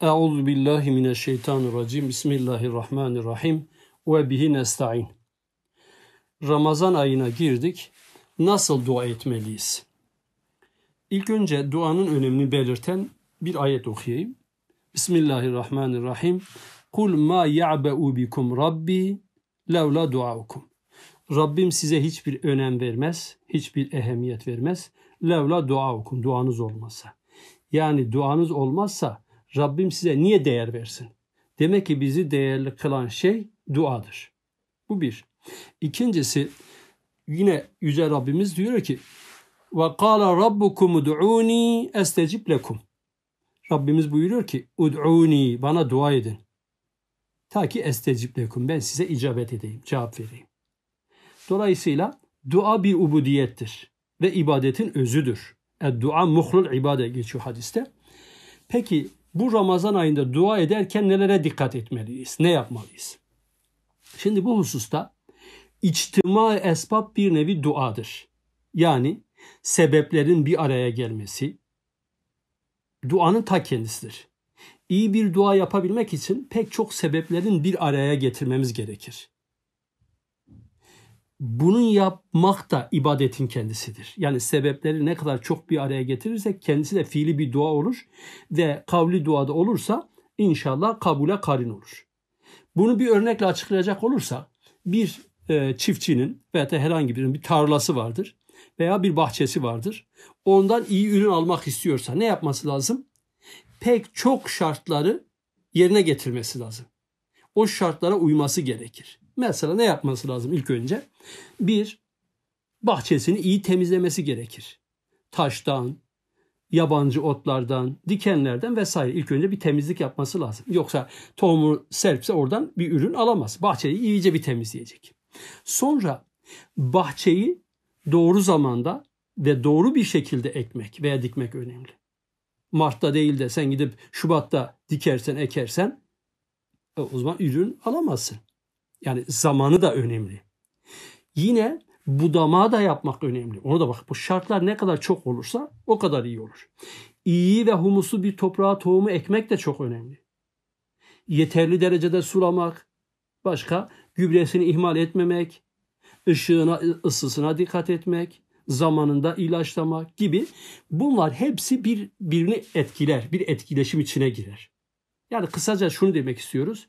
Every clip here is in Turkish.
Euzu billahi mineşşeytanirracim. Bismillahirrahmanirrahim. Ve bihi nestaîn. Ramazan ayına girdik. Nasıl dua etmeliyiz? İlk önce duanın önemini belirten bir ayet okuyayım. Bismillahirrahmanirrahim. Kul ma ya'be'u bikum rabbi levla duaukum. Rabbim size hiçbir önem vermez, hiçbir ehemmiyet vermez. Levla duaukum, duanız olmazsa. Yani duanız olmazsa Rabbim size niye değer versin? Demek ki bizi değerli kılan şey duadır. Bu bir. İkincisi yine Yüce Rabbimiz diyor ki ve kâle rabbukum ud'uni estecib. Rabbimiz buyuruyor ki ud'uni bana dua edin. Ta ki estecib lekum ben size icabet edeyim, cevap vereyim. Dolayısıyla dua bir ubudiyettir ve ibadetin özüdür. Dua muhlul ibade geçiyor hadiste. Peki bu Ramazan ayında dua ederken nelere dikkat etmeliyiz? Ne yapmalıyız? Şimdi bu hususta içtima esbab bir nevi duadır. Yani sebeplerin bir araya gelmesi duanın ta kendisidir. İyi bir dua yapabilmek için pek çok sebeplerin bir araya getirmemiz gerekir bunun yapmak da ibadetin kendisidir. Yani sebepleri ne kadar çok bir araya getirirsek kendisi de fiili bir dua olur ve kavli duada olursa inşallah kabule karin olur. Bunu bir örnekle açıklayacak olursa bir e, çiftçinin veya da herhangi birinin bir tarlası vardır veya bir bahçesi vardır. Ondan iyi ürün almak istiyorsa ne yapması lazım? Pek çok şartları yerine getirmesi lazım. O şartlara uyması gerekir. Mesela ne yapması lazım ilk önce? Bir, bahçesini iyi temizlemesi gerekir. Taştan, yabancı otlardan, dikenlerden vesaire ilk önce bir temizlik yapması lazım. Yoksa tohumu serpse oradan bir ürün alamaz. Bahçeyi iyice bir temizleyecek. Sonra bahçeyi doğru zamanda ve doğru bir şekilde ekmek veya dikmek önemli. Mart'ta değil de sen gidip Şubat'ta dikersen, ekersen e, o zaman ürün alamazsın. Yani zamanı da önemli. Yine budama da yapmak önemli. Onu da bak bu şartlar ne kadar çok olursa o kadar iyi olur. İyi ve humuslu bir toprağa tohumu ekmek de çok önemli. Yeterli derecede sulamak, başka gübresini ihmal etmemek, ışığına, ısısına dikkat etmek, zamanında ilaçlamak gibi bunlar hepsi bir birini etkiler, bir etkileşim içine girer. Yani kısaca şunu demek istiyoruz.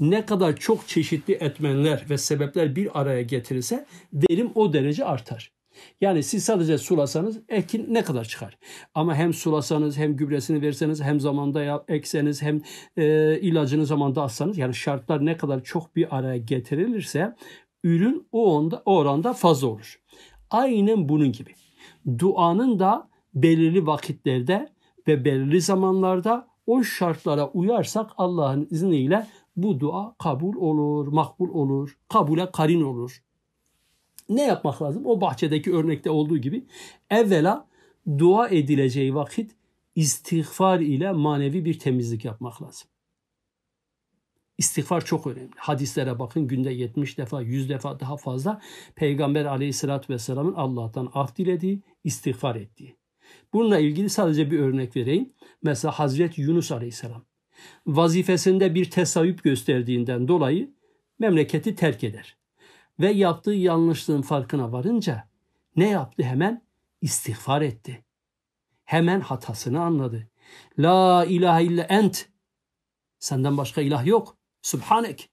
Ne kadar çok çeşitli etmenler ve sebepler bir araya getirirse verim o derece artar. Yani siz sadece sulasanız ekin ne kadar çıkar? Ama hem sulasanız hem gübresini verseniz hem zamanda ekseniz hem e, ilacını zamanda atsanız yani şartlar ne kadar çok bir araya getirilirse ürün o, onda, o oranda fazla olur. Aynen bunun gibi. Duanın da belirli vakitlerde ve belirli zamanlarda o şartlara uyarsak Allah'ın izniyle bu dua kabul olur, makbul olur, kabule karin olur. Ne yapmak lazım? O bahçedeki örnekte olduğu gibi evvela dua edileceği vakit istiğfar ile manevi bir temizlik yapmak lazım. İstiğfar çok önemli. Hadislere bakın günde 70 defa, 100 defa daha fazla Peygamber aleyhissalatü vesselamın Allah'tan af dilediği, istiğfar ettiği. Bununla ilgili sadece bir örnek vereyim. Mesela Hazreti Yunus Aleyhisselam vazifesinde bir tesavvüp gösterdiğinden dolayı memleketi terk eder. Ve yaptığı yanlışlığın farkına varınca ne yaptı hemen? İstiğfar etti. Hemen hatasını anladı. La ilahe illa ent. Senden başka ilah yok. Subhanek.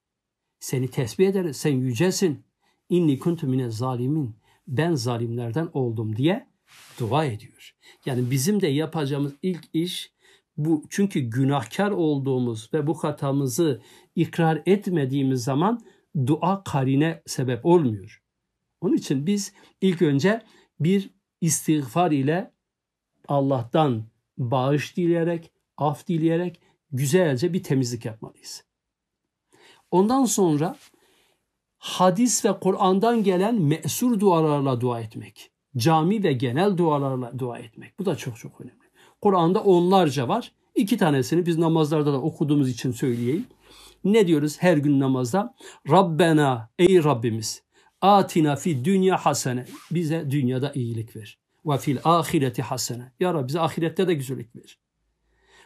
Seni tesbih ederiz. Sen yücesin. İnni kuntu mine zalimin. Ben zalimlerden oldum diye dua ediyor. Yani bizim de yapacağımız ilk iş bu çünkü günahkar olduğumuz ve bu hatamızı ikrar etmediğimiz zaman dua karine sebep olmuyor. Onun için biz ilk önce bir istiğfar ile Allah'tan bağış dileyerek, af dileyerek güzelce bir temizlik yapmalıyız. Ondan sonra hadis ve Kur'an'dan gelen mesur dualarla dua etmek cami ve genel dualarla dua etmek. Bu da çok çok önemli. Kur'an'da onlarca var. İki tanesini biz namazlarda da okuduğumuz için söyleyeyim. Ne diyoruz her gün namazda? Rabbena ey Rabbimiz atina fi dünya hasene bize dünyada iyilik ver. Ve fil ahireti hasene. Ya Rabbi bize ahirette de güzellik ver.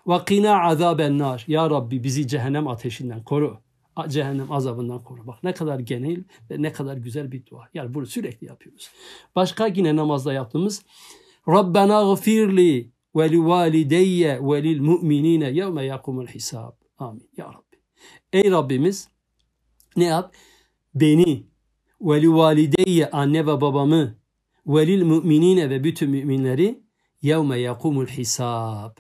Ve qina azaben nar. Ya Rabbi bizi cehennem ateşinden koru. Cehennem azabından koru. Bak ne kadar genel ve ne kadar güzel bir dua. Yani bunu sürekli yapıyoruz. Başka yine namazda yaptığımız Rabbena gfirli ve li valideyye ve lil mu'minine yevme yakumul hisab. Amin. Ya Rabbi. Ey Rabbimiz ne yap? Beni ve li valideyye anne ve babamı ve lil mu'minine ve bütün müminleri yevme yakumul hisab.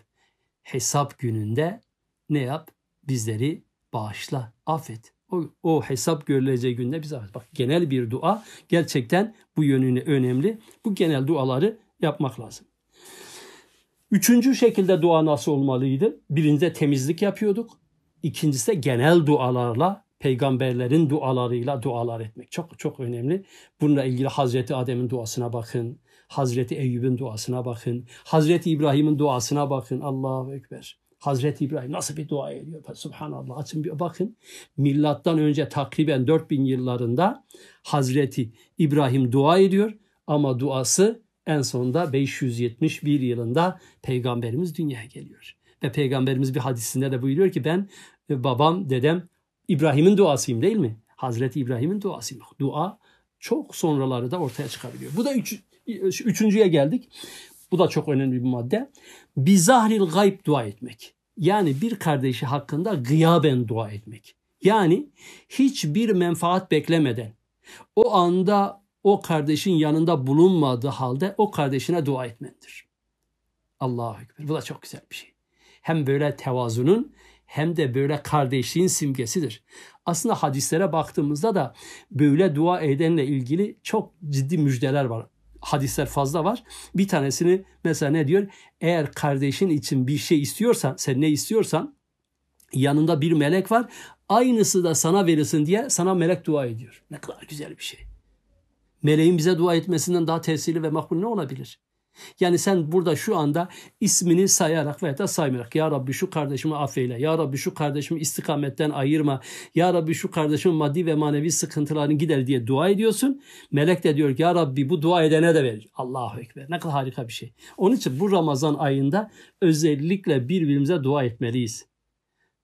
Hesap gününde ne yap? Bizleri bağışla, affet. O, o hesap görüleceği günde bize affet. Bak genel bir dua gerçekten bu yönüne önemli. Bu genel duaları yapmak lazım. Üçüncü şekilde dua nasıl olmalıydı? Birincide temizlik yapıyorduk. İkincisi de genel dualarla, peygamberlerin dualarıyla dualar etmek. Çok çok önemli. Bununla ilgili Hazreti Adem'in duasına bakın. Hazreti Eyyub'un duasına bakın. Hazreti İbrahim'in duasına bakın. Allahu Ekber. Hazreti İbrahim nasıl bir dua ediyor? Subhanallah. Açın bir bakın. Milattan önce takriben 4000 yıllarında Hazreti İbrahim dua ediyor ama duası en sonunda 571 yılında peygamberimiz dünyaya geliyor. Ve peygamberimiz bir hadisinde de buyuruyor ki ben e, babam, dedem İbrahim'in duasıyım değil mi? Hazreti İbrahim'in duasıyım. Dua çok sonraları da ortaya çıkabiliyor. Bu da üç, üçüncüye geldik. Bu da çok önemli bir madde. Bizahril gayb dua etmek. Yani bir kardeşi hakkında gıyaben dua etmek. Yani hiçbir menfaat beklemeden o anda o kardeşin yanında bulunmadığı halde o kardeşine dua etmendir. Allahu Ekber. Bu da çok güzel bir şey. Hem böyle tevazunun hem de böyle kardeşliğin simgesidir. Aslında hadislere baktığımızda da böyle dua edenle ilgili çok ciddi müjdeler var. Hadisler fazla var. Bir tanesini mesela ne diyor? Eğer kardeşin için bir şey istiyorsan, sen ne istiyorsan yanında bir melek var. Aynısı da sana verilsin diye sana melek dua ediyor. Ne kadar güzel bir şey. Meleğin bize dua etmesinden daha tesirli ve makbul ne olabilir? Yani sen burada şu anda ismini sayarak veya da saymayarak Ya Rabbi şu kardeşimi affeyle. Ya Rabbi şu kardeşimi istikametten ayırma. Ya Rabbi şu kardeşimin maddi ve manevi sıkıntılarını gider diye dua ediyorsun. Melek de diyor Ya Rabbi bu dua edene de verir. Allahu Ekber. Ne kadar harika bir şey. Onun için bu Ramazan ayında özellikle birbirimize dua etmeliyiz.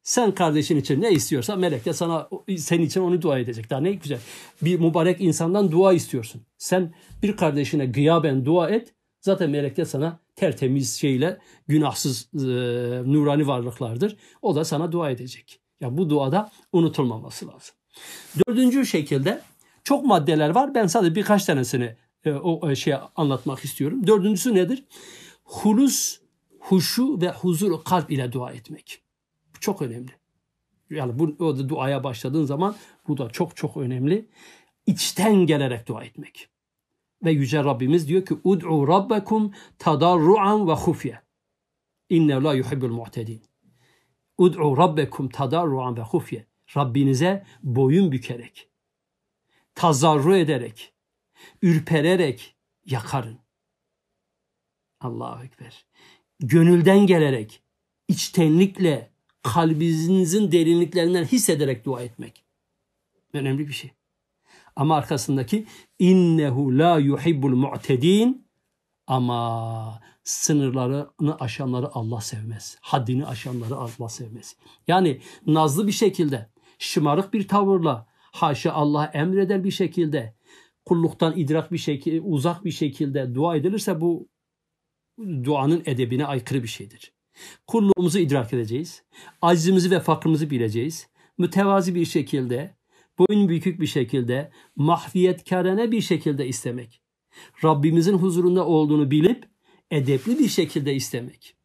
Sen kardeşin için ne istiyorsa melek de sana senin için onu dua edecek. Daha ne güzel. Bir mübarek insandan dua istiyorsun. Sen bir kardeşine gıyaben dua et. Zaten melek de sana tertemiz şeyle günahsız e, nurani varlıklardır. O da sana dua edecek. Ya bu duada unutulmaması lazım. Dördüncü şekilde çok maddeler var. Ben sadece birkaç tanesini e, o e, şey anlatmak istiyorum. Dördüncüsü nedir? Hulus, huşu ve huzur kalp ile dua etmek. Bu çok önemli. Yani bu o da duaya başladığın zaman bu da çok çok önemli. İçten gelerek dua etmek. Ve Yüce Rabbimiz diyor ki Ud'u rabbekum tadarruan ve hufye. İnne la yuhibbul mu'tedin. Ud'u rabbekum tadarruan ve hufye. Rabbinize boyun bükerek, tazarru ederek, ürpererek yakarın. Allahu Ekber. Gönülden gelerek, içtenlikle, kalbinizin derinliklerinden hissederek dua etmek. Önemli bir şey. Ama arkasındaki innehu la yuhibbul mu'tedin ama sınırlarını aşanları Allah sevmez. Haddini aşanları Allah sevmez. Yani nazlı bir şekilde, şımarık bir tavırla, haşa Allah emreder bir şekilde, kulluktan idrak bir şekilde, uzak bir şekilde dua edilirse bu duanın edebine aykırı bir şeydir. Kulluğumuzu idrak edeceğiz. Acizimizi ve fakrımızı bileceğiz. Mütevazi bir şekilde, boyun bükük bir şekilde, mahfiyetkarene bir şekilde istemek. Rabbimizin huzurunda olduğunu bilip edepli bir şekilde istemek.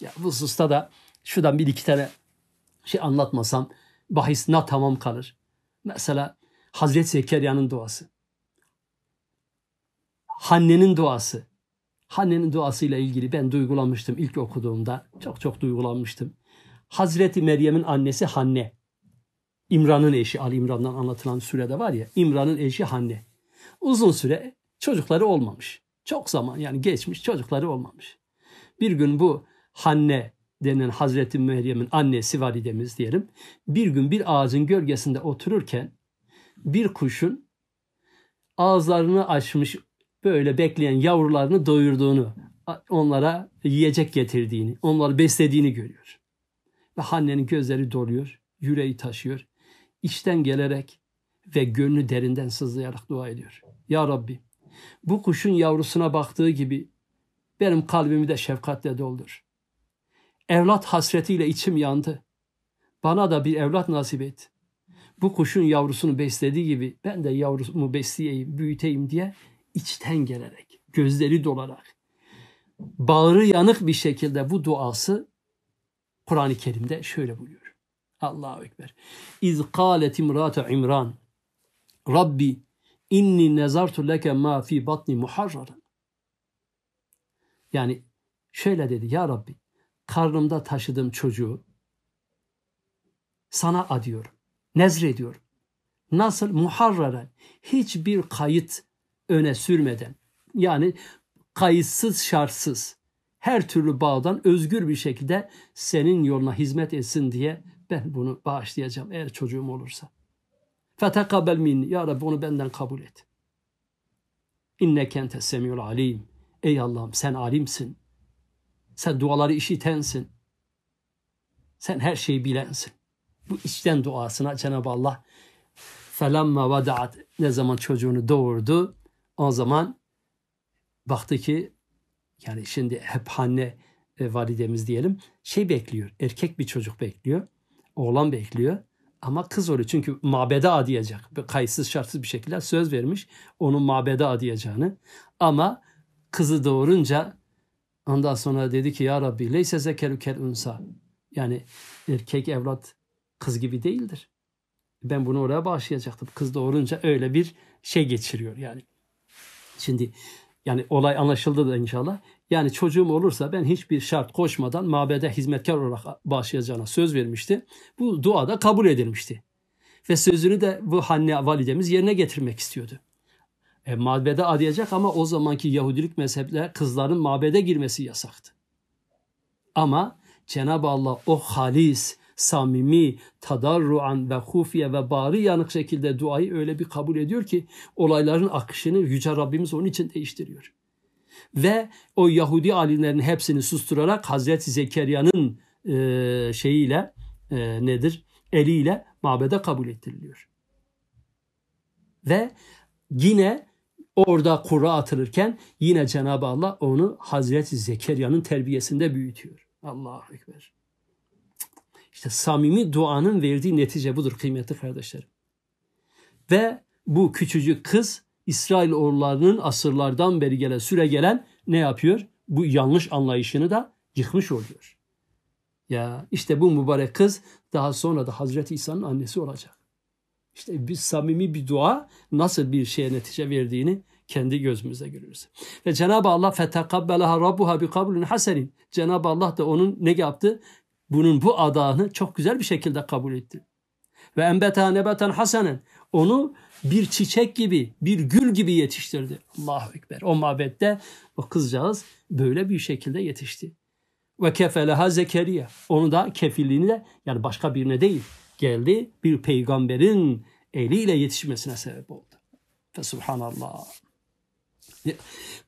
Ya bu hususta da şuradan bir iki tane şey anlatmasam bahis na tamam kalır. Mesela Hazreti Zekeriya'nın duası. Hanne'nin duası. Hanne'nin duasıyla ilgili ben duygulanmıştım ilk okuduğumda. Çok çok duygulanmıştım. Hazreti Meryem'in annesi Hanne. İmran'ın eşi Ali İmran'dan anlatılan sürede var ya İmran'ın eşi Hanne. Uzun süre çocukları olmamış. Çok zaman yani geçmiş çocukları olmamış. Bir gün bu Hanne denen Hazreti Meryem'in annesi validemiz diyelim. Bir gün bir ağacın gölgesinde otururken bir kuşun ağızlarını açmış böyle bekleyen yavrularını doyurduğunu onlara yiyecek getirdiğini, onları beslediğini görüyor. Ve Hanne'nin gözleri doluyor, yüreği taşıyor. İçten gelerek ve gönlü derinden sızlayarak dua ediyor. Ya Rabbi bu kuşun yavrusuna baktığı gibi benim kalbimi de şefkatle doldur. Evlat hasretiyle içim yandı. Bana da bir evlat nasip et. Bu kuşun yavrusunu beslediği gibi ben de yavrumu besleyeyim, büyüteyim diye içten gelerek, gözleri dolarak, bağrı yanık bir şekilde bu duası Kur'an-ı Kerim'de şöyle buyuruyor. Allahu Ekber. İz kâlet imrâtu İmran Rabbi inni nezartu leke ma fi batni muharraran. Yani şöyle dedi ya Rabbi karnımda taşıdığım çocuğu sana adıyorum. Nezrediyorum. Nasıl? Muharraran. Hiçbir kayıt öne sürmeden. Yani kayıtsız şartsız. Her türlü bağdan özgür bir şekilde senin yoluna hizmet etsin diye ben bunu bağışlayacağım eğer çocuğum olursa. Fetekabel minni. Ya Rabbi onu benden kabul et. İnneke ente semiyul alim. Ey Allah'ım sen alimsin. Sen duaları işitensin. Sen her şeyi bilensin. Bu içten duasına Cenab-ı Allah felamma vadaat ne zaman çocuğunu doğurdu o zaman baktı ki yani şimdi hep anne e, validemiz diyelim şey bekliyor. Erkek bir çocuk bekliyor. Oğlan bekliyor. Ama kız oluyor çünkü mabede adayacak. Kayıtsız şartsız bir şekilde söz vermiş onun mabede adayacağını. Ama kızı doğurunca ondan sonra dedi ki ya Rabbi leyse zekeru kel unsa. Yani erkek evlat kız gibi değildir. Ben bunu oraya bağışlayacaktım. Kız doğurunca öyle bir şey geçiriyor yani. Şimdi yani olay anlaşıldı da inşallah. Yani çocuğum olursa ben hiçbir şart koşmadan mabede hizmetkar olarak başlayacağına söz vermişti. Bu duada kabul edilmişti. Ve sözünü de bu Hanne validemiz yerine getirmek istiyordu. E, mabede adayacak ama o zamanki Yahudilik mezhepler kızların mabede girmesi yasaktı. Ama Cenab-ı Allah o halis, samimi, tadarruan ve hufiye ve bari yanık şekilde duayı öyle bir kabul ediyor ki olayların akışını Yüce Rabbimiz onun için değiştiriyor. Ve o Yahudi alimlerin hepsini susturarak Hazreti Zekeriya'nın e, şeyiyle e, nedir? Eliyle mabede kabul ettiriliyor. Ve yine orada kura atılırken yine Cenab-ı Allah onu Hazreti Zekeriya'nın terbiyesinde büyütüyor. Allahu Ekber. İşte samimi duanın verdiği netice budur kıymetli kardeşlerim. Ve bu küçücük kız İsrail oğullarının asırlardan beri gelen süre gelen ne yapıyor? Bu yanlış anlayışını da yıkmış oluyor. Ya işte bu mübarek kız daha sonra da Hazreti İsa'nın annesi olacak. İşte biz samimi bir dua nasıl bir şeye netice verdiğini kendi gözümüze görürüz. Ve Cenab-ı Allah fetekabbelaha rabbuha bi kabulün hasenin. Cenab-ı Allah da onun ne yaptı? bunun bu adağını çok güzel bir şekilde kabul etti. Ve enbeta nebeten hasanen onu bir çiçek gibi, bir gül gibi yetiştirdi. Allahu Ekber. O mabette o kızcağız böyle bir şekilde yetişti. Ve kefeleha Zekeriya. Onu da kefilliğini de yani başka birine değil geldi bir peygamberin eliyle yetişmesine sebep oldu. Fe subhanallah.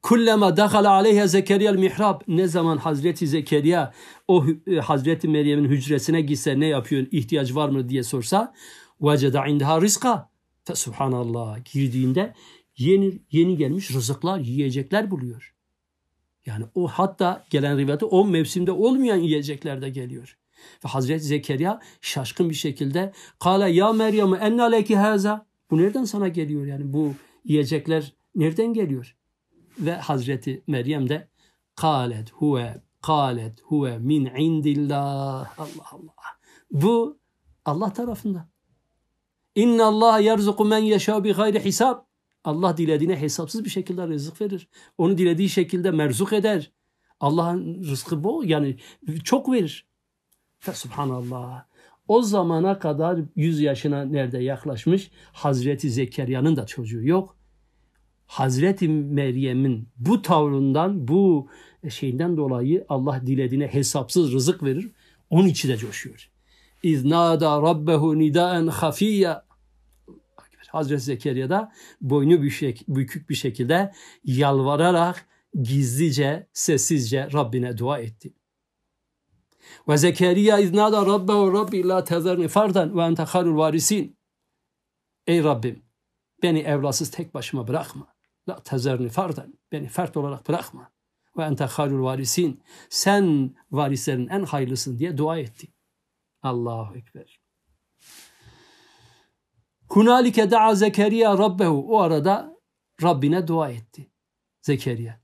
Kullema dakhala aleyha Zekeriya mihrab. Ne zaman Hazreti Zekeriya o e, Hazreti Meryem'in hücresine gitse ne yapıyor, ihtiyaç var mı diye sorsa veceda indaha rizka. Subhanallah. Girdiğinde yeni yeni gelmiş rızıklar, yiyecekler buluyor. Yani o hatta gelen rivayette o mevsimde olmayan yiyecekler de geliyor. Ve Hazreti Zekeriya şaşkın bir şekilde Kale ya Meryem enne aleyki haza. Bu nereden sana geliyor yani bu yiyecekler nereden geliyor? Ve Hazreti Meryem de kalet huve kalet huve min indillah. Allah Allah. Bu Allah tarafından. İnna Allah yerzuku men yeşâ bi gayri hisab. Allah dilediğine hesapsız bir şekilde rızık verir. Onu dilediği şekilde merzuk eder. Allah'ın rızkı bol yani çok verir. Fe subhanallah. O zamana kadar 100 yaşına nerede yaklaşmış Hazreti Zekeriya'nın da çocuğu yok. Hazreti Meryem'in bu tavrından, bu şeyinden dolayı Allah dilediğine hesapsız rızık verir. Onun içi de coşuyor. İznada rabbehu nidaen hafiyya. Hazreti Zekeriya da boynu bükük bir şekilde yalvararak gizlice, sessizce Rabbine dua etti. Ve Zekeriya iznada rabbehu rabbi la tezerni fardan ve ente varisin. Ey Rabbim beni evlatsız tek başıma bırakma. La tezerni fardan. Beni fert olarak bırakma. Ve ente halul varisin. Sen varislerin en hayırlısın diye dua etti. Allahu Ekber. Hunalike da'a Zekeriya rabbehu. O arada Rabbine dua etti. Zekeriya.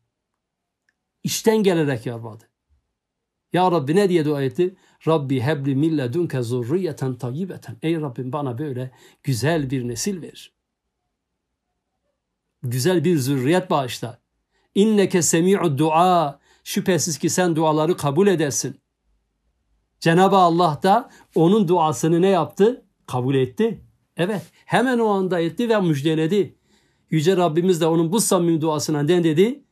İşten gelerek yalvardı. Ya Rabbi ne diye dua etti? Rabbi hebli mille dunke zurriyeten tayyibeten. Ey Rabbim bana böyle güzel bir nesil ver. Güzel bir zürriyet bağışla. İnneke semi'u dua. Şüphesiz ki sen duaları kabul edersin. Cenab-ı Allah da onun duasını ne yaptı? Kabul etti. Evet hemen o anda etti ve müjdeledi. Yüce Rabbimiz de onun bu samimi duasına ne dedi?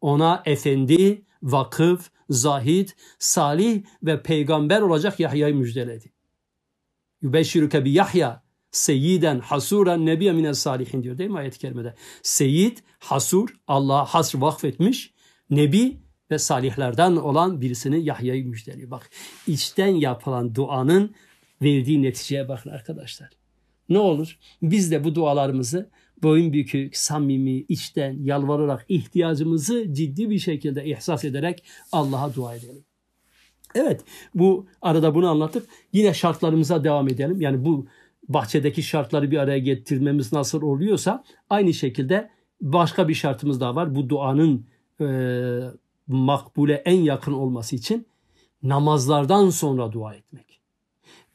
Ona efendi, vakıf, zahid, salih ve peygamber olacak Yahya'yı müjdeledi. Yübeşşirüke bi Yahya seyyiden hasuran nebiye mine salihin diyor değil mi ayet-i kerimede? Seyyid, hasur, Allah'a hasr vakfetmiş, nebi ve salihlerden olan birisini Yahya'yı müjdeliyor. Bak içten yapılan duanın verdiği neticeye bakın arkadaşlar. Ne olur biz de bu dualarımızı boyun bükük, samimi, içten, yalvararak ihtiyacımızı ciddi bir şekilde ihsas ederek Allah'a dua edelim. Evet bu arada bunu anlatıp yine şartlarımıza devam edelim. Yani bu bahçedeki şartları bir araya getirmemiz nasıl oluyorsa aynı şekilde başka bir şartımız daha var. Bu duanın e, makbule en yakın olması için namazlardan sonra dua etmek.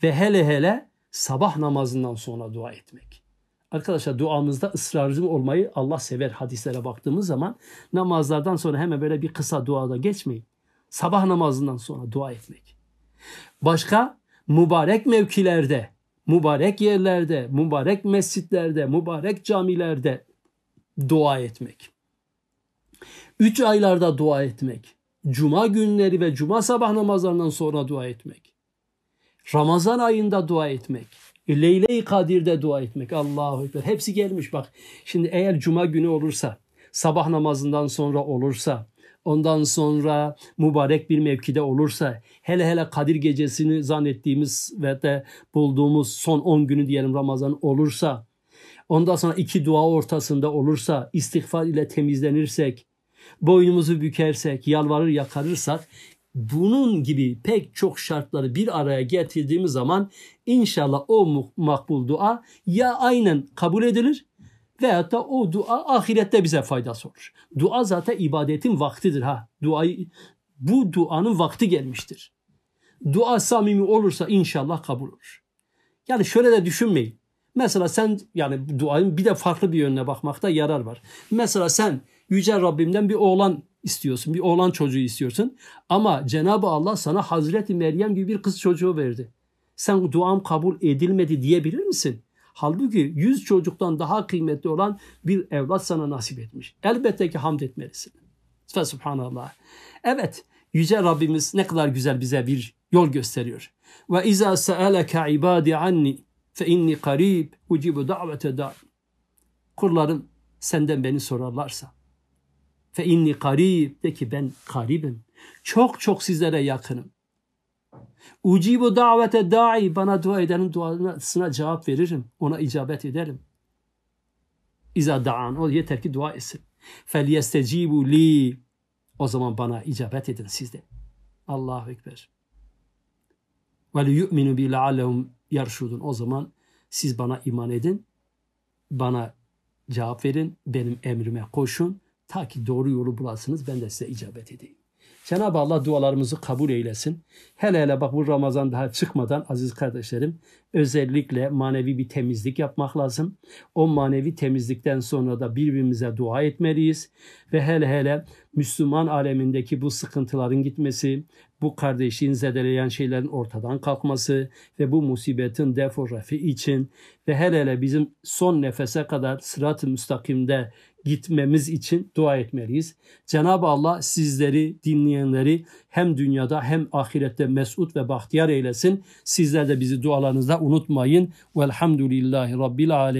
Ve hele hele sabah namazından sonra dua etmek. Arkadaşlar duamızda ısrarcı olmayı Allah sever hadislere baktığımız zaman namazlardan sonra hemen böyle bir kısa duada geçmeyin. Sabah namazından sonra dua etmek. Başka mübarek mevkilerde, mübarek yerlerde, mübarek mescitlerde, mübarek camilerde dua etmek. Üç aylarda dua etmek. Cuma günleri ve cuma sabah namazlarından sonra dua etmek. Ramazan ayında dua etmek. Leyle-i Kadir'de dua etmek. Allahu Ekber. Hepsi gelmiş bak. Şimdi eğer cuma günü olursa, sabah namazından sonra olursa, ondan sonra mübarek bir mevkide olursa, hele hele Kadir gecesini zannettiğimiz ve de bulduğumuz son 10 günü diyelim Ramazan olursa, ondan sonra iki dua ortasında olursa, istiğfar ile temizlenirsek, boynumuzu bükersek, yalvarır yakarırsak bunun gibi pek çok şartları bir araya getirdiğimiz zaman inşallah o makbul dua ya aynen kabul edilir veyahut da o dua ahirette bize faydası olur. Dua zaten ibadetin vaktidir ha. Duayı bu duanın vakti gelmiştir. Dua samimi olursa inşallah kabul olur. Yani şöyle de düşünmeyin. Mesela sen yani duayın bir de farklı bir yönüne bakmakta yarar var. Mesela sen Yüce Rabbimden bir oğlan istiyorsun. Bir oğlan çocuğu istiyorsun. Ama Cenab-ı Allah sana Hazreti Meryem gibi bir kız çocuğu verdi. Sen duam kabul edilmedi diyebilir misin? Halbuki yüz çocuktan daha kıymetli olan bir evlat sana nasip etmiş. Elbette ki hamd etmelisin. Ve subhanallah. Evet, Yüce Rabbimiz ne kadar güzel bize bir yol gösteriyor. Ve izâ se'eleke ibâdi anni fe inni karib ucibu da'vete da. Kullarım senden beni sorarlarsa Fe inni karib de ki ben karibim. Çok çok sizlere yakınım. Ucibu davete da'i bana dua edenin duasına cevap veririm. Ona icabet ederim. İza da'an o yeter ki dua etsin. Fel yestecibu li o zaman bana icabet edin siz de. Allahu Ekber. Ve li yu'minu bi leallehum yarşudun. O zaman siz bana iman edin. Bana cevap verin. Benim emrime koşun Ta ki doğru yolu bulasınız ben de size icabet edeyim. Cenab-ı Allah dualarımızı kabul eylesin. Hele hele bak bu Ramazan daha çıkmadan aziz kardeşlerim özellikle manevi bir temizlik yapmak lazım. O manevi temizlikten sonra da birbirimize dua etmeliyiz. Ve hele hele Müslüman alemindeki bu sıkıntıların gitmesi, bu kardeşliğin zedeleyen şeylerin ortadan kalkması ve bu musibetin defo için ve hele hele bizim son nefese kadar sırat-ı müstakimde gitmemiz için dua etmeliyiz. Cenab-ı Allah sizleri, dinleyenleri hem dünyada hem ahirette mesut ve bahtiyar eylesin. Sizler de bizi dualarınızda unutmayın. Velhamdülillahi Rabbil Alemin.